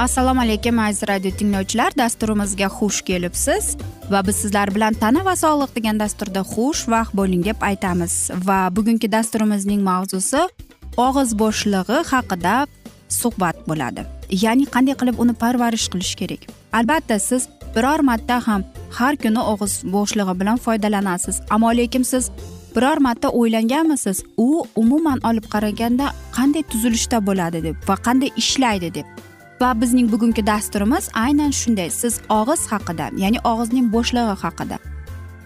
assalomu alaykum aziz radio tinglovchilar. Dasturimizga xush kelibsiz va biz sizlar bilan tana va sog'liq degan dasturda xush vaqt bo'ling deb aytamiz. Va bugungi dasturimizning mavzusi og'iz bo'shlig'i haqida suhbat bo'ladi. Ya'ni qanday qilib uni parvarish qilish kerak? Albatta siz biror marta ham har kuni og'iz bo'shlig'i bilan foydalanasiz. Ammo lekin siz biror marta o'ylanganmisiz? U umuman olib qaraganda qanday tuzilishda bo'ladi deb va qanday ishlaydi deb. Va bizning bugungi dasturimiz aynan shunday. Siz og'iz haqida ya'ni og'izning bo'shlig'i haqida.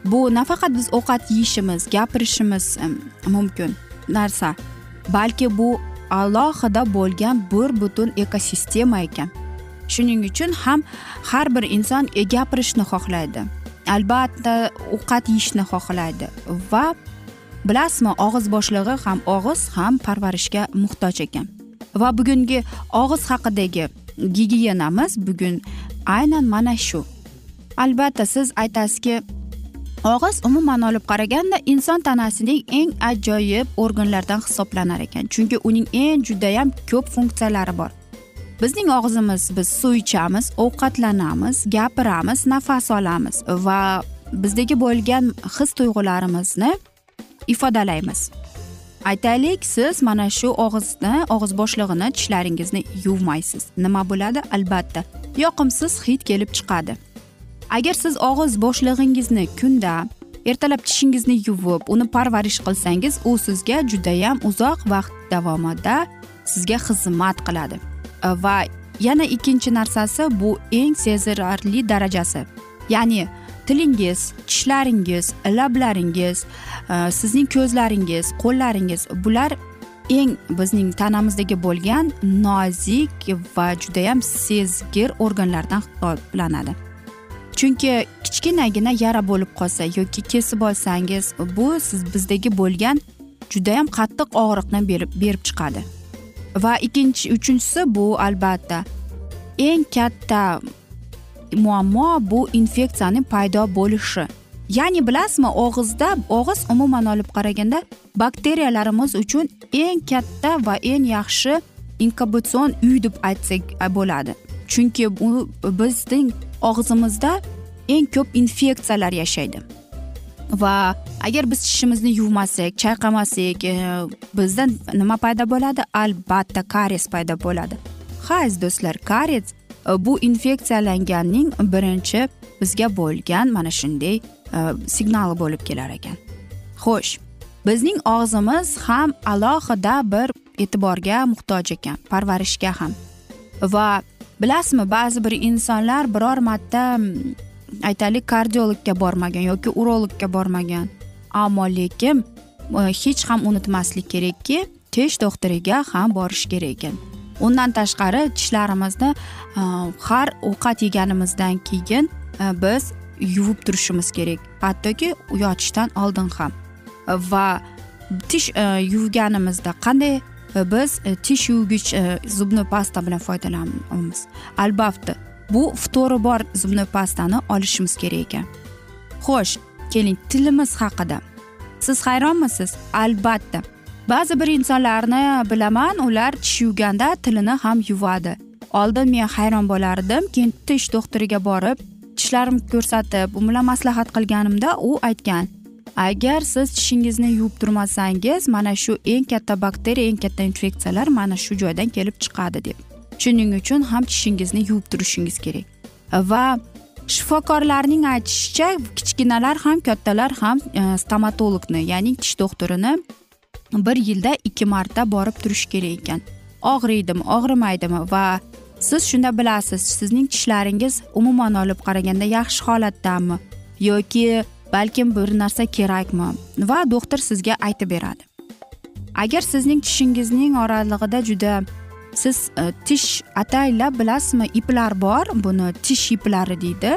Bu nafaqat biz ovqat yeyishimiz gapirishimiz mumkin narsa balki bu alohida bo'lgan bir butun ekosistema ekan. Shuning uchun ham har bir inson e, gapirishni xohlaydi. Albatta ovqat yeyishni xohlaydi va bilasizmi og'iz bo'shlig'i ham og'iz ham parvarishga muhtoj ekan. Va bugungi og'iz haqidagi gigiyenamiz bugun aynan mana shu. Albatta siz aytasizki og'iz umuman olib qaraganda inson tanasining eng ajoyib organlaridan hisoblanar ekan chunki uning eng judayam ko'p funksiyalari bor. Bizning og'zimiz biz suv ichamiz ovqatlanamiz gapiramiz nafas olamiz va bizdagi bo'lgan his tuyg'ularimizni ifodalaymiz. Aytaylik siz mana shu og'izni og'iz bo'shlig'ini tishlaringizni yuvmaysiz. Nima bo'ladi? Albatta. Yoqimsiz hid kelib chiqadi. Agar siz og'iz bo'shlig'ingizni kunda ertalab tishingizni yuvib uni parvarish qilsangiz u sizga judayam uzoq vaqt davomida sizga xizmat qiladi. Va yana ikkinchi narsasi bu eng sezilarli darajasi. Ya'ni tilingiz tishlaringiz lablaringiz e, sizning ko'zlaringiz qo'llaringiz bular eng bizning tanamizdagi bo'lgan nozik va judayam sezgir organlardan hisoblanadi. Chunki kichkinagina yara bo'lib qolsa yoki kesib olsangiz bu siz bizdagi bo'lgan judayam qattiq og'riqni berib berib chiqadi. Va ikkinchi uchinchisi bu albatta eng katta muammo bu infeksiyani paydo bo'lishi. Ya'ni bilasizmi og'izda og'iz umuman olib qaraganda bakteriyalarimiz uchun eng katta va eng yaxshi inkubatsion uy deb aytsak bo'ladi. Chunki bu bizning og'zimizda eng ko'p infeksiyalar yashaydi. Va agar biz tishimizni yuvmasak chayqamasak e, bizda nima paydo bo'ladi? Albatta karies paydo bo'ladi. Ha aziz do'stlar karies bu infeksiyalanganning birinchi bizga bo'lgan mana shunday signali bo'lib kelar ekan xo'sh bizning og'zimiz ham alohida bir e'tiborga muhtoj ekan parvarishga ham va bilasizmi ba'zi bir insonlar biror marta aytaylik kardiologga bormagan yoki urologga bormagan ammo lekin hech ham unutmaslik kerakki tish doktoriga ham borish kerak ekan undan tashqari tishlarimizni e, har ovqat yeganimizdan keyin e, biz yuvib turishimiz kerak. Hattoki yotishdan oldin ham. Va tish e, yuvganimizda qanday? Biz tish yuvgich zubni pasta bilan foydalanamiz. Albatta bu ftori bor zubni pastani olishimiz kerak ekan. Xo'sh keling tilimiz haqida. Siz hayronmisiz? Albatta. Ba'zi bir insonlarni bilaman ular tish yuvganda tilini ham yuvadi. Oldin men hayron bo'lardim keyin tish doktoriga borib tishlarimni ko'rsatib u bilan maslahat qilganimda u aytgan agar siz tishingizni yuvib turmasangiz mana shu eng katta bakteriya eng katta infeksiyalar mana shu joydan kelib chiqadi deb. Shuning uchun ham tishingizni yuvib turishingiz kerak. Va shifokorlarning aytishicha kichkinalar ham kattalar ham e, stomatologni ya'ni tish doktorini bir yilda ikki marta borib turish kerak ekan. Og'riydimi og'rimaydimi va siz shunda bilasiz sizning tishlaringiz umuman olib qaraganda yaxshi holatdami yoki balkim bir narsa kerakmi va doktor sizga aytib beradi. Agar sizning tishingizning oralig'ida juda siz e, tish ataylab bilasizmi iplar bor buni tish iplari deydi.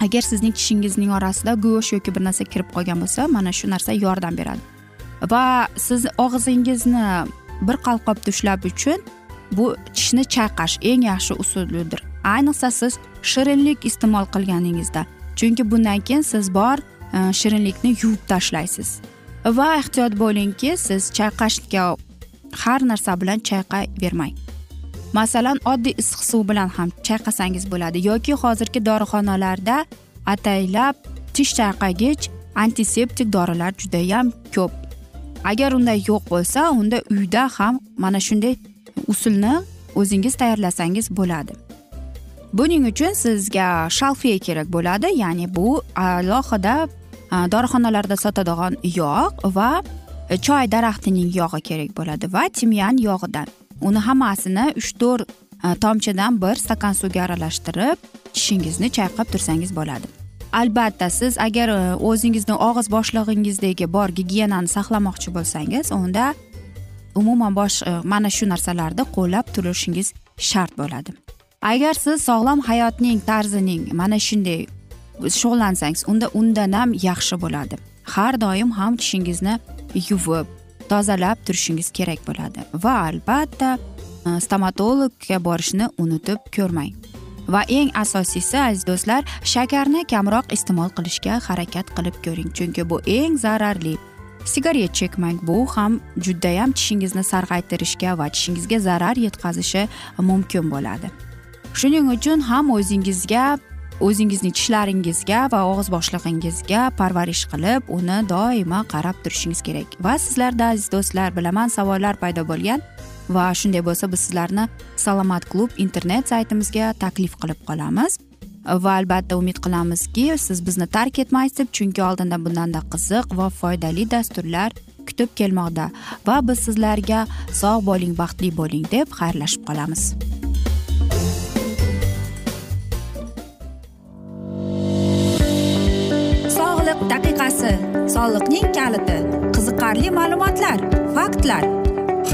Agar sizning tishingizning orasida go'sht yoki bir narsa kirib qolgan bo'lsa mana shu narsa yordam beradi. Va siz og'zingizni bir qalqobda ushlab uchun bu tishni chayqash eng yaxshi usuldir ayniqsa siz shirinlik iste'mol qilganingizda chunki bundan keyin siz bor e, shirinlikni yuvib tashlaysiz. Va ehtiyot bo'lingki siz chayqashga har narsa bilan chayqayvermang masalan oddiy issiq suv bilan ham chayqasangiz bo'ladi yoki hozirgi dorixonalarda ataylab tish chayqagich antiseptik dorilar judayam ko'p. Agar unday yo'q bo'lsa unda uyda ham mana shunday usulni o'zingiz tayyorlasangiz bo'ladi. Buning uchun sizga shalfiya kerak bo'ladi ya'ni bu alohida dorixonalarda sotadigan yog' va choy daraxtining yog'i kerak bo'ladi va timyan yog'idan. Uni hammasini uch to'rt e, tomchidan bir stakan suvga aralashtirib tishingizni chayqab tursangiz bo'ladi. Albatta siz agar e, o'zingizni og'iz bo'shlig'ingizdagi bor gigiyenani saqlamoqchi bo'lsangiz unda umuman bosh e, mana shu narsalarni qo'llab turishingiz shart bo'ladi. Agar siz sog'lom hayotning tarzining mana shunday shug'ullansangiz unda undan ham yaxshi bo'ladi. Har doim ham tishingizni yuvib tozalab turishingiz kerak bo'ladi. Va albatta e, stomatologga borishni unutib ko'rmang. Va eng asosiysi aziz do'stlar shakarni kamroq iste'mol qilishga harakat qilib ko'ring chunki bu eng zararli. Sigaret chekmang bu ham judayam tishingizni sarg'aytirishga va tishingizga zarar yetkazishi mumkin bo'ladi. Shuning uchun ham o'zingizga o'zingizning tishlaringizga va og'iz bo'shlig'ingizga parvarish qilib uni doimo qarab turishingiz kerak. Va sizlarda aziz do'stlar bilaman savollar paydo bo'lgan. Va shunday bo'lsa biz sizlarni salomat klub internet saytimizga taklif qilib qolamiz. Va albatta umid qilamizki siz bizni tark etmaysiz deb chunki oldinda bundanda qiziq va foydali dasturlar kutib kelmoqda. Va biz sizlarga sog' bo'ling baxtli bo'ling deb xayrlashib qolamiz. Sog'liq daqiqasi. Soliqning kaliti. Qiziqarli ma'lumotlar faktlar.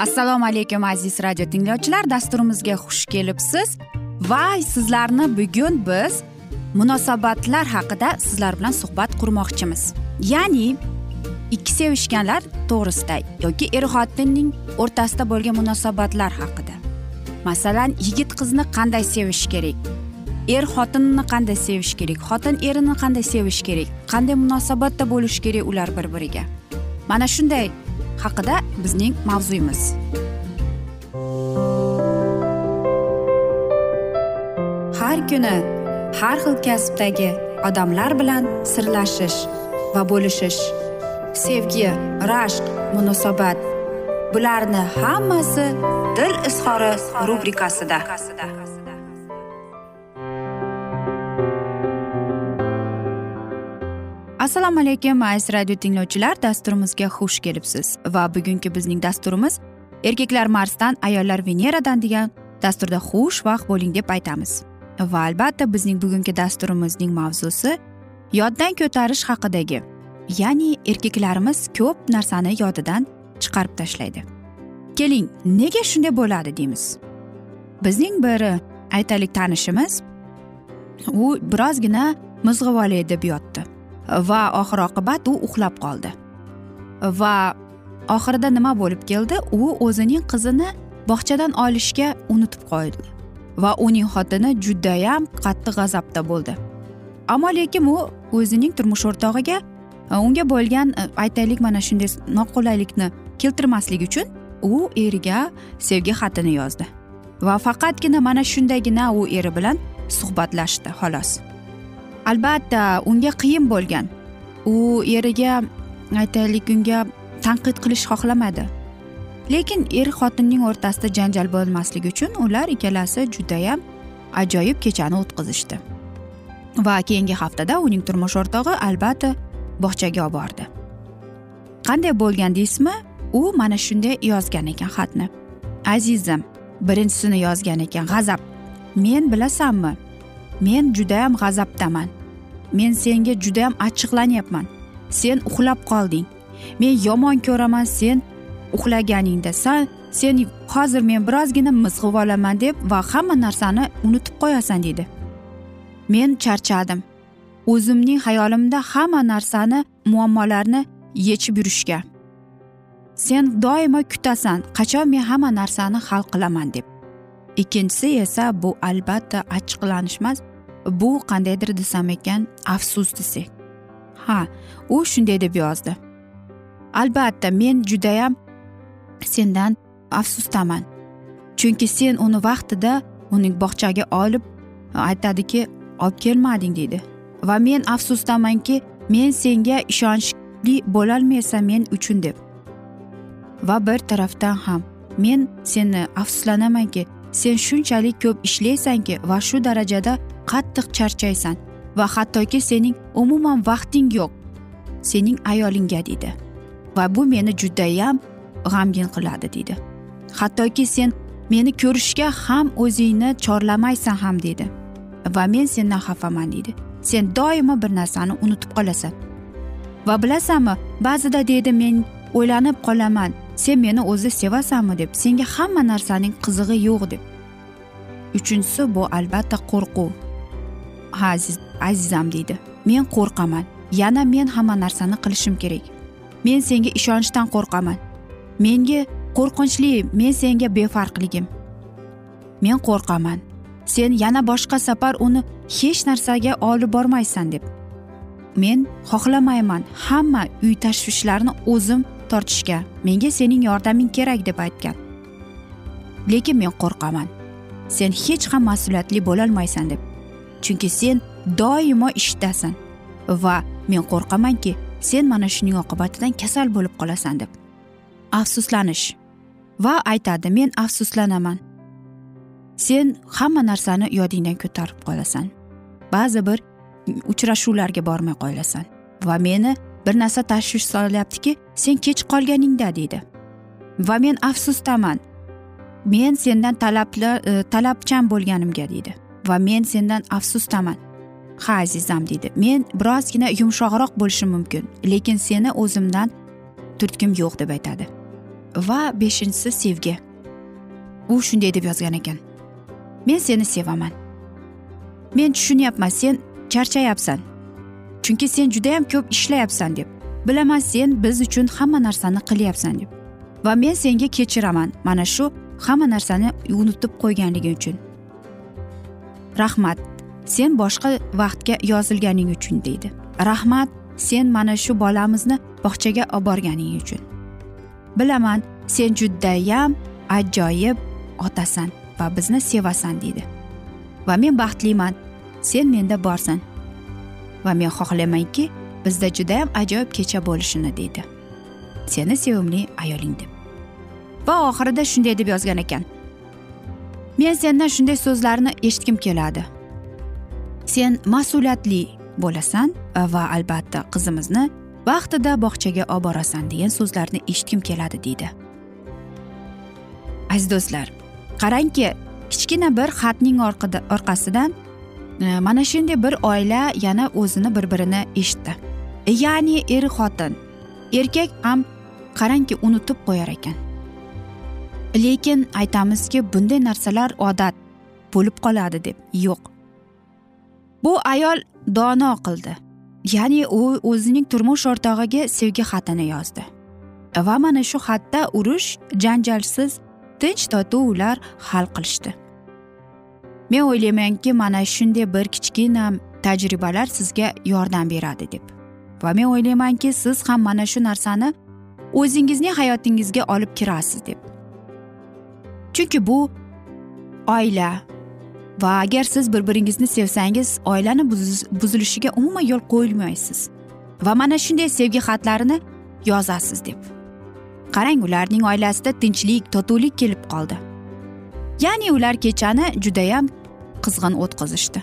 Assalomu alaykum aziz radio tinglovchilar. Dasturimizga xush kelibsiz. Va sizlarni bugun biz munosabatlar haqida sizlar bilan suhbat qurmoqchimiz. Ya'ni ikki sevishganlar to'g'risida yoki er xotinning o'rtasida bo'lgan munosabatlar haqida. Masalan yigit qizni qanday sevish kerak? Er xotinni qanday sevish kerak? Xotin erini qanday sevish kerak? Qanday munosabatda bo'lish kerak ular bir biriga mana shunday haqida bizning mavzuyimiz. Har kuni har xil kasbdagi odamlar bilan sirlashish va bo'lishish sevgi rashq munosabat bularni hammasi dil izhori rubrikasida. Assalomu alaykum aziz radio tinglovchilar. Dasturimizga xush kelibsiz. Va bugungi bizning dasturimiz erkaklar marsdan ayollar veneradan degan dasturda xush vaqt bo'ling deb aytamiz. Va albatta bizning bugungi dasturimizning mavzusi yoddan ko'tarish haqidagi. Ya'ni erkaklarimiz ko'p narsani yodidan chiqarib tashlaydi. Keling nega shunday bo'ladi deymiz. Bizning bir aytaylik tanishimiz u birozgina mizg'ib olay deb yotdi. Va oxir oqibat u uxlab qoldi. Va oxirida nima bo'lib keldi? U o'zining qizini bog'chadan olishga unutib qo'ydi. Va uning xotini judayam qattiq g'azabda bo'ldi. Ammo lekin u o'zining turmush o'rtog'iga e, unga bo'lgan e, aytaylik mana shunday noqulaylikni keltirmaslik uchun u eriga sevgi xatini yozdi. Va faqatgina mana shundagina u eri bilan suhbatlashdi xolos. Albatta unga qiyin bo'lgan. U eriga aytaylik unga tanqid qilish xohlamadi. Lekin er xotinning o'rtasida janjal bo'lmasligi uchun ular ikkalasi judayam ajoyib kechani o'tkazishdi. Va keyingi haftada uning turmush o'rtog'i albatta bog'chaga olib bordi. Qanday bo'lgan deysizmi u mana shunday yozgan ekan xatni. Azizim birinchisini yozgan ekan g'azab. Men bilasanmi? Men judayam g'azabdaman. Men senga judayam achchiqlanyapman. Sen uxlab qolding. Men yomon ko'raman sen uxlaganingda. San sen hozir men birozgina mizg'ib olaman deb va hamma narsani unutib qo'yasan deydi men charchadim. O'zimning xayolimda hamma narsani muammolarni yechib yurishga. Sen doimo kutasan qachon men hamma narsani hal qilaman deb. Ikkinchisi esa bu albatta achchiqlanish emas bu qandaydir desam ekan afsus desak. Ha u shunday deb yozdi. Albatta men judayam sendan afsusdaman chunki sen uni vaqtida uning bog'chaga olib aytadiki olib kelmading deydi. Va men afsusdamanki men senga ishonchli bo'lolmaysan men uchun deb. Va bir tarafdan ham men seni afsuslanamanki sen shunchalik ko'p ishlaysanki va shu darajada qattiq charchaysan va hattoki sening umuman vaqting yo'q sening ayolingga deydi va bu meni judayam g'amgin qiladi deydi hattoki sen meni ko'rishga ham o'zingni chorlamaysan ham deydi va men sendan xafaman deydi sen doimo bir narsani unutib qolasan. Va bilasanmi ba'zida deydi men o'ylanib qolaman sen meni o'zi sevasanmi deb. Senga hamma narsaning qizig'i yo'q deb. Uchinchisi bu albatta qo'rquv. Aziz azizam deydi. Men qo'rqaman. Yana men hamma narsani qilishim kerak. Men senga ishonchdan qo'rqaman. Menga qo'rqinchli men senga befarqligim. Men qo'rqaman. Sen yana boshqa safar uni hech narsaga olib bormaysan deb. Men xohlamayman hamma uy tashvishlarini o'zim tortishga. Menga sening yordaming kerak deb aytgan. Lekin men qo'rqaman. Sen hech ham mas'uliyatli bo'lolmaysan deb. Chunki sen doimo ishdasan. Va men qo'rqamanki sen mana shuning oqibatidan kasal bo'lib qolasan deb. Afsuslanish. Va aytadi men afsuslanaman. Sen hamma narsani yodingdan ko'tarib qolasan. Ba'zi bir uchrashuvlarga bormay qolasan. Va meni bir narsa tashvish solyaptiki sen kech qolganingda deydi. Va men afsusdaman men sendan talabli e, talabchan bo'lganimga deydi. Va men sendan afsusdaman ha azizam deydi men birozgina yumshoqroq bo'lishim mumkin lekin seni o'zimdan turtkim yo'q deb aytadi. Va beshinchisi sevgi. U shunday deb yozgan ekan. Men seni sevaman. Men tushunyapman sen charchayapsan. Chunki sen judayam ko'p ishlayapsan deb. Bilaman sen biz uchun hamma narsani qilyapsan deb. Va men senga kechiraman mana shu hamma narsani unutib qo'yganliging uchun. Rahmat sen boshqa vaqtga yozilganing uchun deydi. Rahmat sen mana shu bolamizni bog'chaga olib borganing uchun. Bilaman sen judayam ajoyib otasan va bizni sevasan deydi. Va men baxtliman sen menda borsan. Va men xohlaymanki bizda judayam ajoyib kecha bo'lishini deydi. Seni sevimli ayoling deb. Va oxirida shunday deb yozgan ekan. Men sendan shunday so'zlarni eshitgim keladi. Sen mas'uliyatli bo'lasan va albatta qizimizni vaqtida bog'chaga olib borasan degan so'zlarni eshitgim keladi deydi. Aziz do'stlar qarangki kichkina bir xatning orqasidan e, mana shunday bir oila yana o'zini bir birini eshitdi e, ya'ni er xotin erkak ham qarangki unutib qo'yar ekan. Lekin aytamizki bunday narsalar odat bo'lib qoladi deb yo'q. Bu ayol dono qildi. Ya'ni u o'zining turmush o'rtog'iga sevgi xatini yozdi. Va mana shu xatda urush janjalsiz tinch totuv ular hal qilishdi. Men o'ylaymanki mana shunday bir kichkina tajribalar sizga yordam beradi deb. Va men o'ylaymanki siz ham mana shu narsani o'zingizning hayotingizga olib kirasiz deb. Chunki bu oila. Va agar siz bir biringizni sevsangiz oilani buzilishiga umuman yo'l qo'ymaysiz va mana shunday sevgi xatlarini yozasiz deb. Qarang ularning oilasida tinchlik totuvlik kelib qoldi. Ya'ni ular kechani judayam qizg'in o'tkazishdi.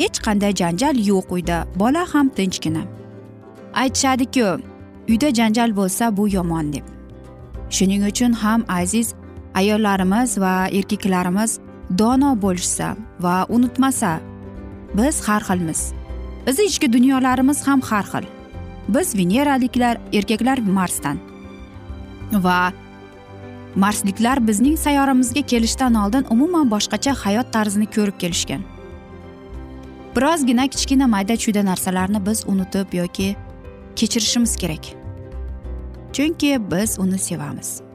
Hech qanday janjal yo'q uyda bola ham tinchgina. Aytishadiku uyda janjal bo'lsa bu yomon deb. Shuning uchun ham aziz ayollarimiz va erkaklarimiz dono bo'lishsa va unutmasa biz har xilmiz. Bizni ichki dunyolarimiz ham har xil. Biz veneraliklar erkaklar marsdan. Va marsliklar bizning sayyoramizga kelishdan oldin umuman boshqacha hayot tarzini ko'rib kelishgan. Birozgina kichkina mayda chuyda narsalarni biz unutib yoki kechirishimiz kerak. Chunki biz uni sevamiz.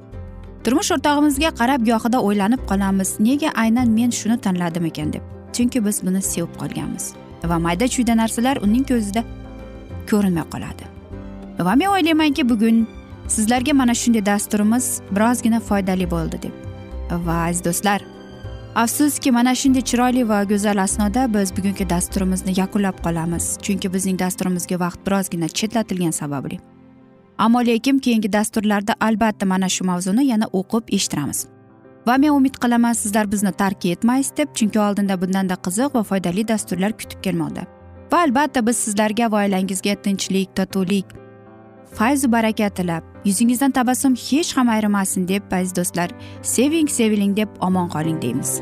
Turmush o'rtog'imizga qarab gohida o'ylanib qolamiz. Nega aynan men shuni tanladim ekan deb. Chunki biz buni sevib qolganmiz. Va mayda chuyda narsalar uning ko'zida ko'rinmay qoladi. Va men o'ylaymanki bugun sizlarga mana shunday dasturimiz birozgina foydali bo'ldi deb. Va aziz do'stlar afsuski mana shunday chiroyli va go'zal asnoda biz bugungi dasturimizni yakunlab qolamiz. Chunki bizning dasturimizga vaqt birozgina chetlatilgani sababli. Ammo lekin keyingi dasturlarda albatta mana shu mavzuni yana o'qib eshittiramiz. Va men umid qilaman sizlar bizni tark etmaysiz deb chunki oldinda bundanda qiziq va foydali dasturlar kutib kelmoqda. Va albatta biz sizlarga va oilangizga tinchlik totuvlik fayzu baraka tilab yuzingizdan tabassum hech ham ayrimasin deb aziz do'stlar seving seviling deb omon qoling deymiz.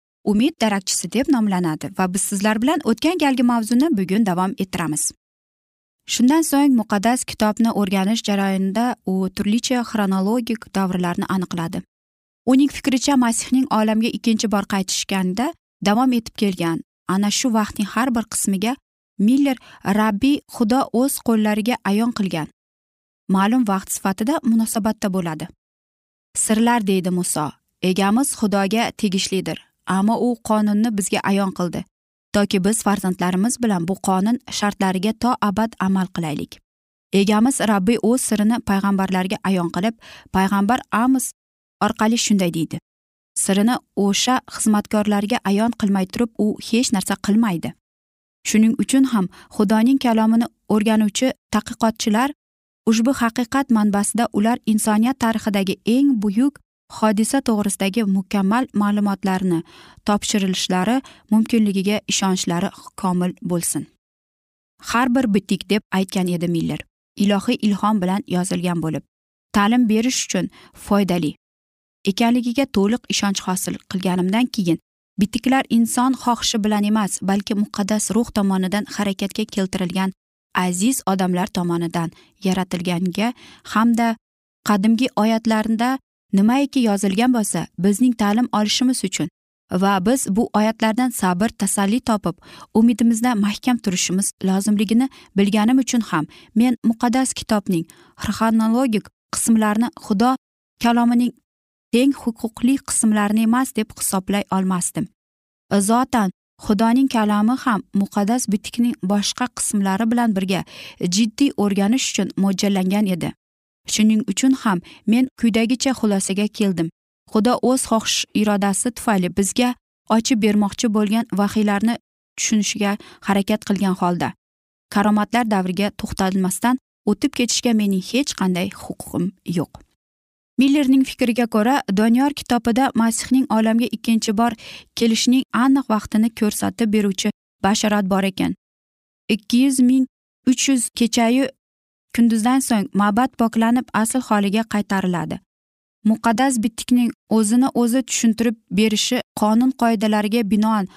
umid darakchisi deb nomlanadi va biz sizlar bilan o'tgan galgi mavzuni bugun davom ettiramiz. Shundan so'ng muqaddas kitobni o'rganish jarayonida u turlicha xronologik davrlarni aniqladi. Uning fikricha masihning olamga ikkinchi bor qaytishganda davom etib kelgan ana shu vaqtning har bir qismiga miller rabbiy xudo o'z qo'llariga ayon qilgan. Ma'lum vaqt sifatida munosabatda bo'ladi. Sirlar deydi muso egamiz xudoga tegishlidir ammo u qonunni bizga ayon qildi. Toki biz farzandlarimiz bilan bu qonun shartlariga to abad amal qilaylik. Egamiz rabbiy o'z sirini payg'ambarlarga ayon qilib payg'ambar amos orqali shunday deydi. Sirini o'sha xizmatkorlarga ayon qilmay turib u hech narsa qilmaydi. Shuning uchun ham xudoning kalomini o'rganuvchi tadqiqotchilar ushbu haqiqat manbasida ular insoniyat tarixidagi eng buyuk hodisa to'g'risidagi mukammal ma'lumotlarni topshirilishlari mumkinligiga ishonchlari komil bo'lsin. Har bir bitik deb aytgan edi miller. Ilohiy ilhom bilan yozilgan bo'lib ta'lim berish uchun foydali ekanligiga to'liq ishonch hosil qilganimdan keyin bitiklar inson xohishi bilan emas balki muqaddas ruh tomonidan harakatga keltirilgan aziz odamlar tomonidan yaratilganga hamda qadimgi oyatlarda nimaiki yozilgan bo'lsa bizning ta'lim olishimiz uchun va biz bu oyatlardan sabr tasalli topib umidimizda mahkam turishimiz lozimligini bilganim uchun ham men muqaddas kitobning xronologik qismlarini xudo kalomining teng huquqli qismlarini emas deb hisoblay olmasdim. Zotan xudoning kalomi ham muqaddas bitikning boshqa qismlari bilan birga jiddiy o'rganish uchun mo'ljallangan edi. Shuning uchun ham men quyidagicha xulosaga keldim. Xudo o'z xohish irodasi tufayli bizga ochib bermoqchi bo'lgan vahiylarni tushunishga harakat qilgan holda karomatlar davriga to'xtalmasdan o'tib ketishga mening hech qanday huquqim yo'q. Millerning fikriga ko'ra doniyor kitobida masihning olamga ikkinchi bor kelishining aniq vaqtini ko'rsatib beruvchi bashorat bor ekan. Ikki yuz ming uch yuz kechayu kunduzdan so'ng mabad poklanib asl holiga qaytariladi. Muqaddas bitikning o'zini o'zi tushuntirib berishi qonun qoidalariga binoan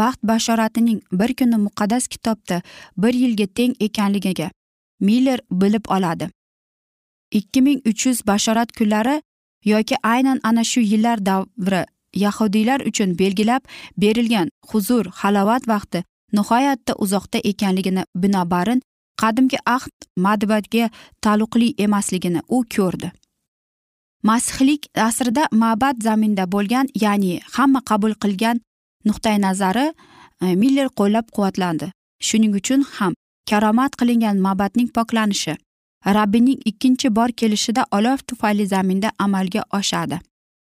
vaqt bashoratining bir kuni muqaddas kitobda bir yilga teng ekanligiga miller bilib oladi. Ikki ming uch yuz bashorat kunlari yoki aynan ana shu yillar davri yahudiylar uchun belgilab berilgan huzur halovat vaqti nihoyatda uzoqda ekanligini binobarin qadimgi ahd madbatga taalluqli emasligini u ko'rdi. Masihlik asrida ma'bad zaminda bo'lgan ya'ni hamma qabul qilgan nuqtai nazari e, miller qo'llab quvvatlandi. Shuning uchun ham karomat qilingan ma'badning poklanishi rabbining ikkinchi bor kelishida olov tufayli zaminda amalga oshadi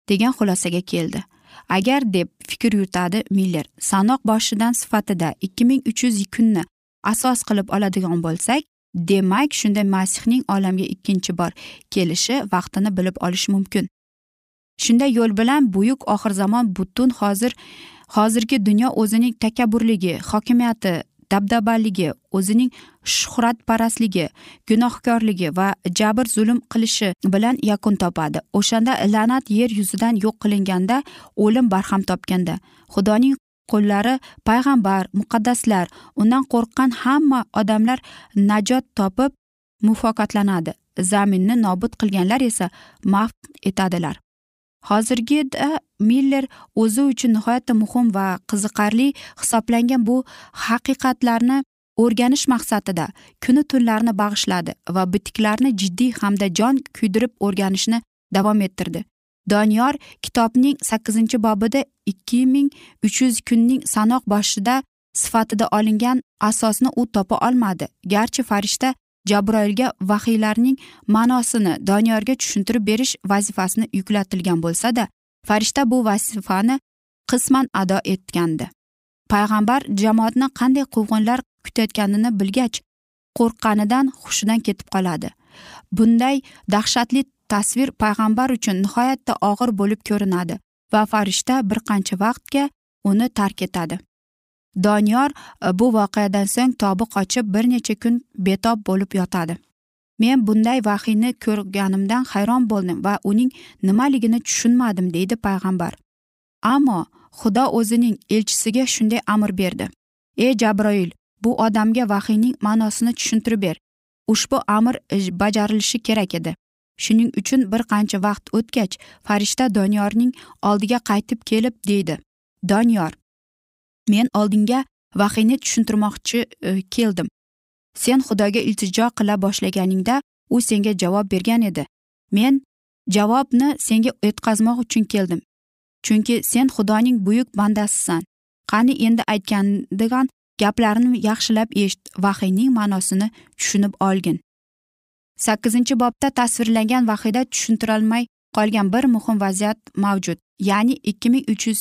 degan xulosaga keldi. Agar deb fikr yuritadi miller sanoq boshidan sifatida ikki ming uch yuz kunni asos qilib oladigan bo'lsak demak shunda masihning olamga ikkinchi bor kelishi vaqtini bilib olish mumkin. Shunday yo'l bilan buyuk oxir zamon butun hozir hozirgi dunyo o'zining takabburligi hokimiyati dabdabaligi o'zining shuhratparastligi gunohkorligi va jabr zulm qilishi bilan yakun topadi. O'shanda la'nat yer yuzidan yo'q qilinganda o'lim barham topganda. Xudoning qo'llari payg'ambar muqaddaslar undan qo'rqqan hamma odamlar najot topib muvaffaqiyatlanadi zaminni nobud qilganlar esa mahv etadilar. Hozirgida miller o'zi uchun nihoyatda muhim va qiziqarli hisoblangan bu haqiqatlarni o'rganish maqsadida kuni tunlarini bag'ishladi va bitiklarni jiddiy hamda jon kuydirib o'rganishni davom ettirdi. Doniyor kitobning sakkizinchi bobida ikki ming uch yuz kunning sanoq boshida sifatida olingan asosni u topa olmadi. Garchi farishta jabroilga vahiylarning ma'nosini doniyorga tushuntirib berish vazifasini yuklatilgan bo'lsada farishta bu vazifani qisman ado etgandi. Payg'ambar jamoatni qanday quvg'inlar kutayotganini bilgach qo'rqqanidan hushidan ketib qoladi. Bunday dahshatli tasvir payg'ambar uchun nihoyatda og'ir bo'lib ko'rinadi va farishta bir qancha vaqtga uni tark etadi. Doniyor e, bu voqeadan so'ng tobi qochib bir necha kun betob bo'lib yotadi. Men bunday vahiyni ko'rganimdan hayron bo'ldim va uning nimaligini tushunmadim deydi payg'ambar. Ammo xudo o'zining elchisiga shunday amr berdi. Ey jabroil bu odamga vahiyning ma'nosini tushuntirib ber. Ushbu amr e, bajarilishi kerak edi. Shuning uchun bir qancha vaqt o'tgach farishta doniyorning oldiga qaytib kelib deydi. Doniyor men oldinga vahiyni tushuntirmoqchi e, keldim. Sen xudoga iltijo qila boshlaganingda u senga javob bergan edi. Men javobni senga yetkazmoq uchun keldim. Chunki sen xudoning buyuk bandasisan. Qani endi aytgandigan gaplarini yaxshilab eshit vahiyning ma'nosini tushunib olgin. Sakkizinchi bobda tasvirlangan vahida tushuntirilmay qolgan bir muhim vaziyat mavjud ya'ni ikki ming uch yuz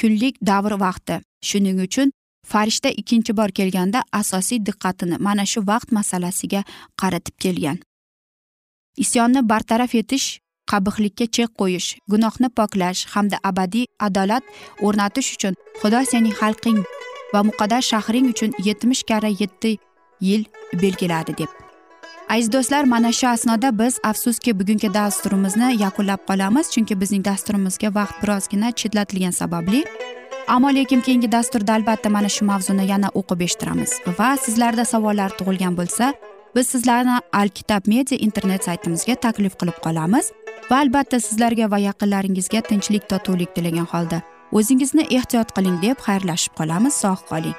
kunlik davr vaqti. Shuning uchun farishta ikkinchi bor kelganda asosiy diqqatini mana shu vaqt masalasiga qaratib kelgan. Isyonni bartaraf etish qabihlikka chek qo'yish gunohni poklash hamda abadiy adolat o'rnatish uchun xudo sening xalqing va muqaddas shahring uchun yetmish karra yetti yil belgiladi deb aziz do'stlar mana shu asnoda biz afsuski bugungi dasturimizni yakunlab qolamiz chunki bizning dasturimizga vaqt birozgina chetlatilgani sababli. Ammo lekin keyingi dasturda albatta mana shu mavzuni yana o'qib eshittiramiz. Va sizlarda savollar tug'ilgan bo'lsa biz sizlarni alkitab media internet saytimizga taklif qilib qolamiz va albatta sizlarga va yaqinlaringizga tinchlik totuvlik tilagan holda o'zingizni ehtiyot qiling deb xayrlashib qolamiz. Sog' qoling.